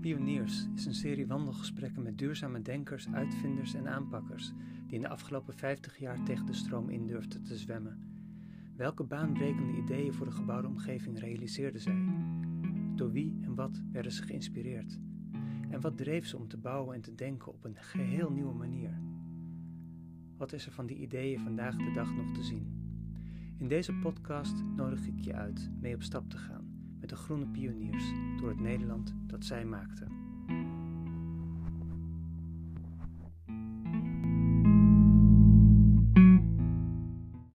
Pioniers is een serie wandelgesprekken met duurzame denkers, uitvinders en aanpakkers die in de afgelopen 50 jaar tegen de stroom in durfden te zwemmen. Welke baanbrekende ideeën voor de gebouwde omgeving realiseerden zij? Door wie en wat werden ze geïnspireerd? En wat dreef ze om te bouwen en te denken op een geheel nieuwe manier? Wat is er van die ideeën vandaag de dag nog te zien? In deze podcast nodig ik je uit mee op stap te gaan de groene pioniers door het Nederland dat zij maakten.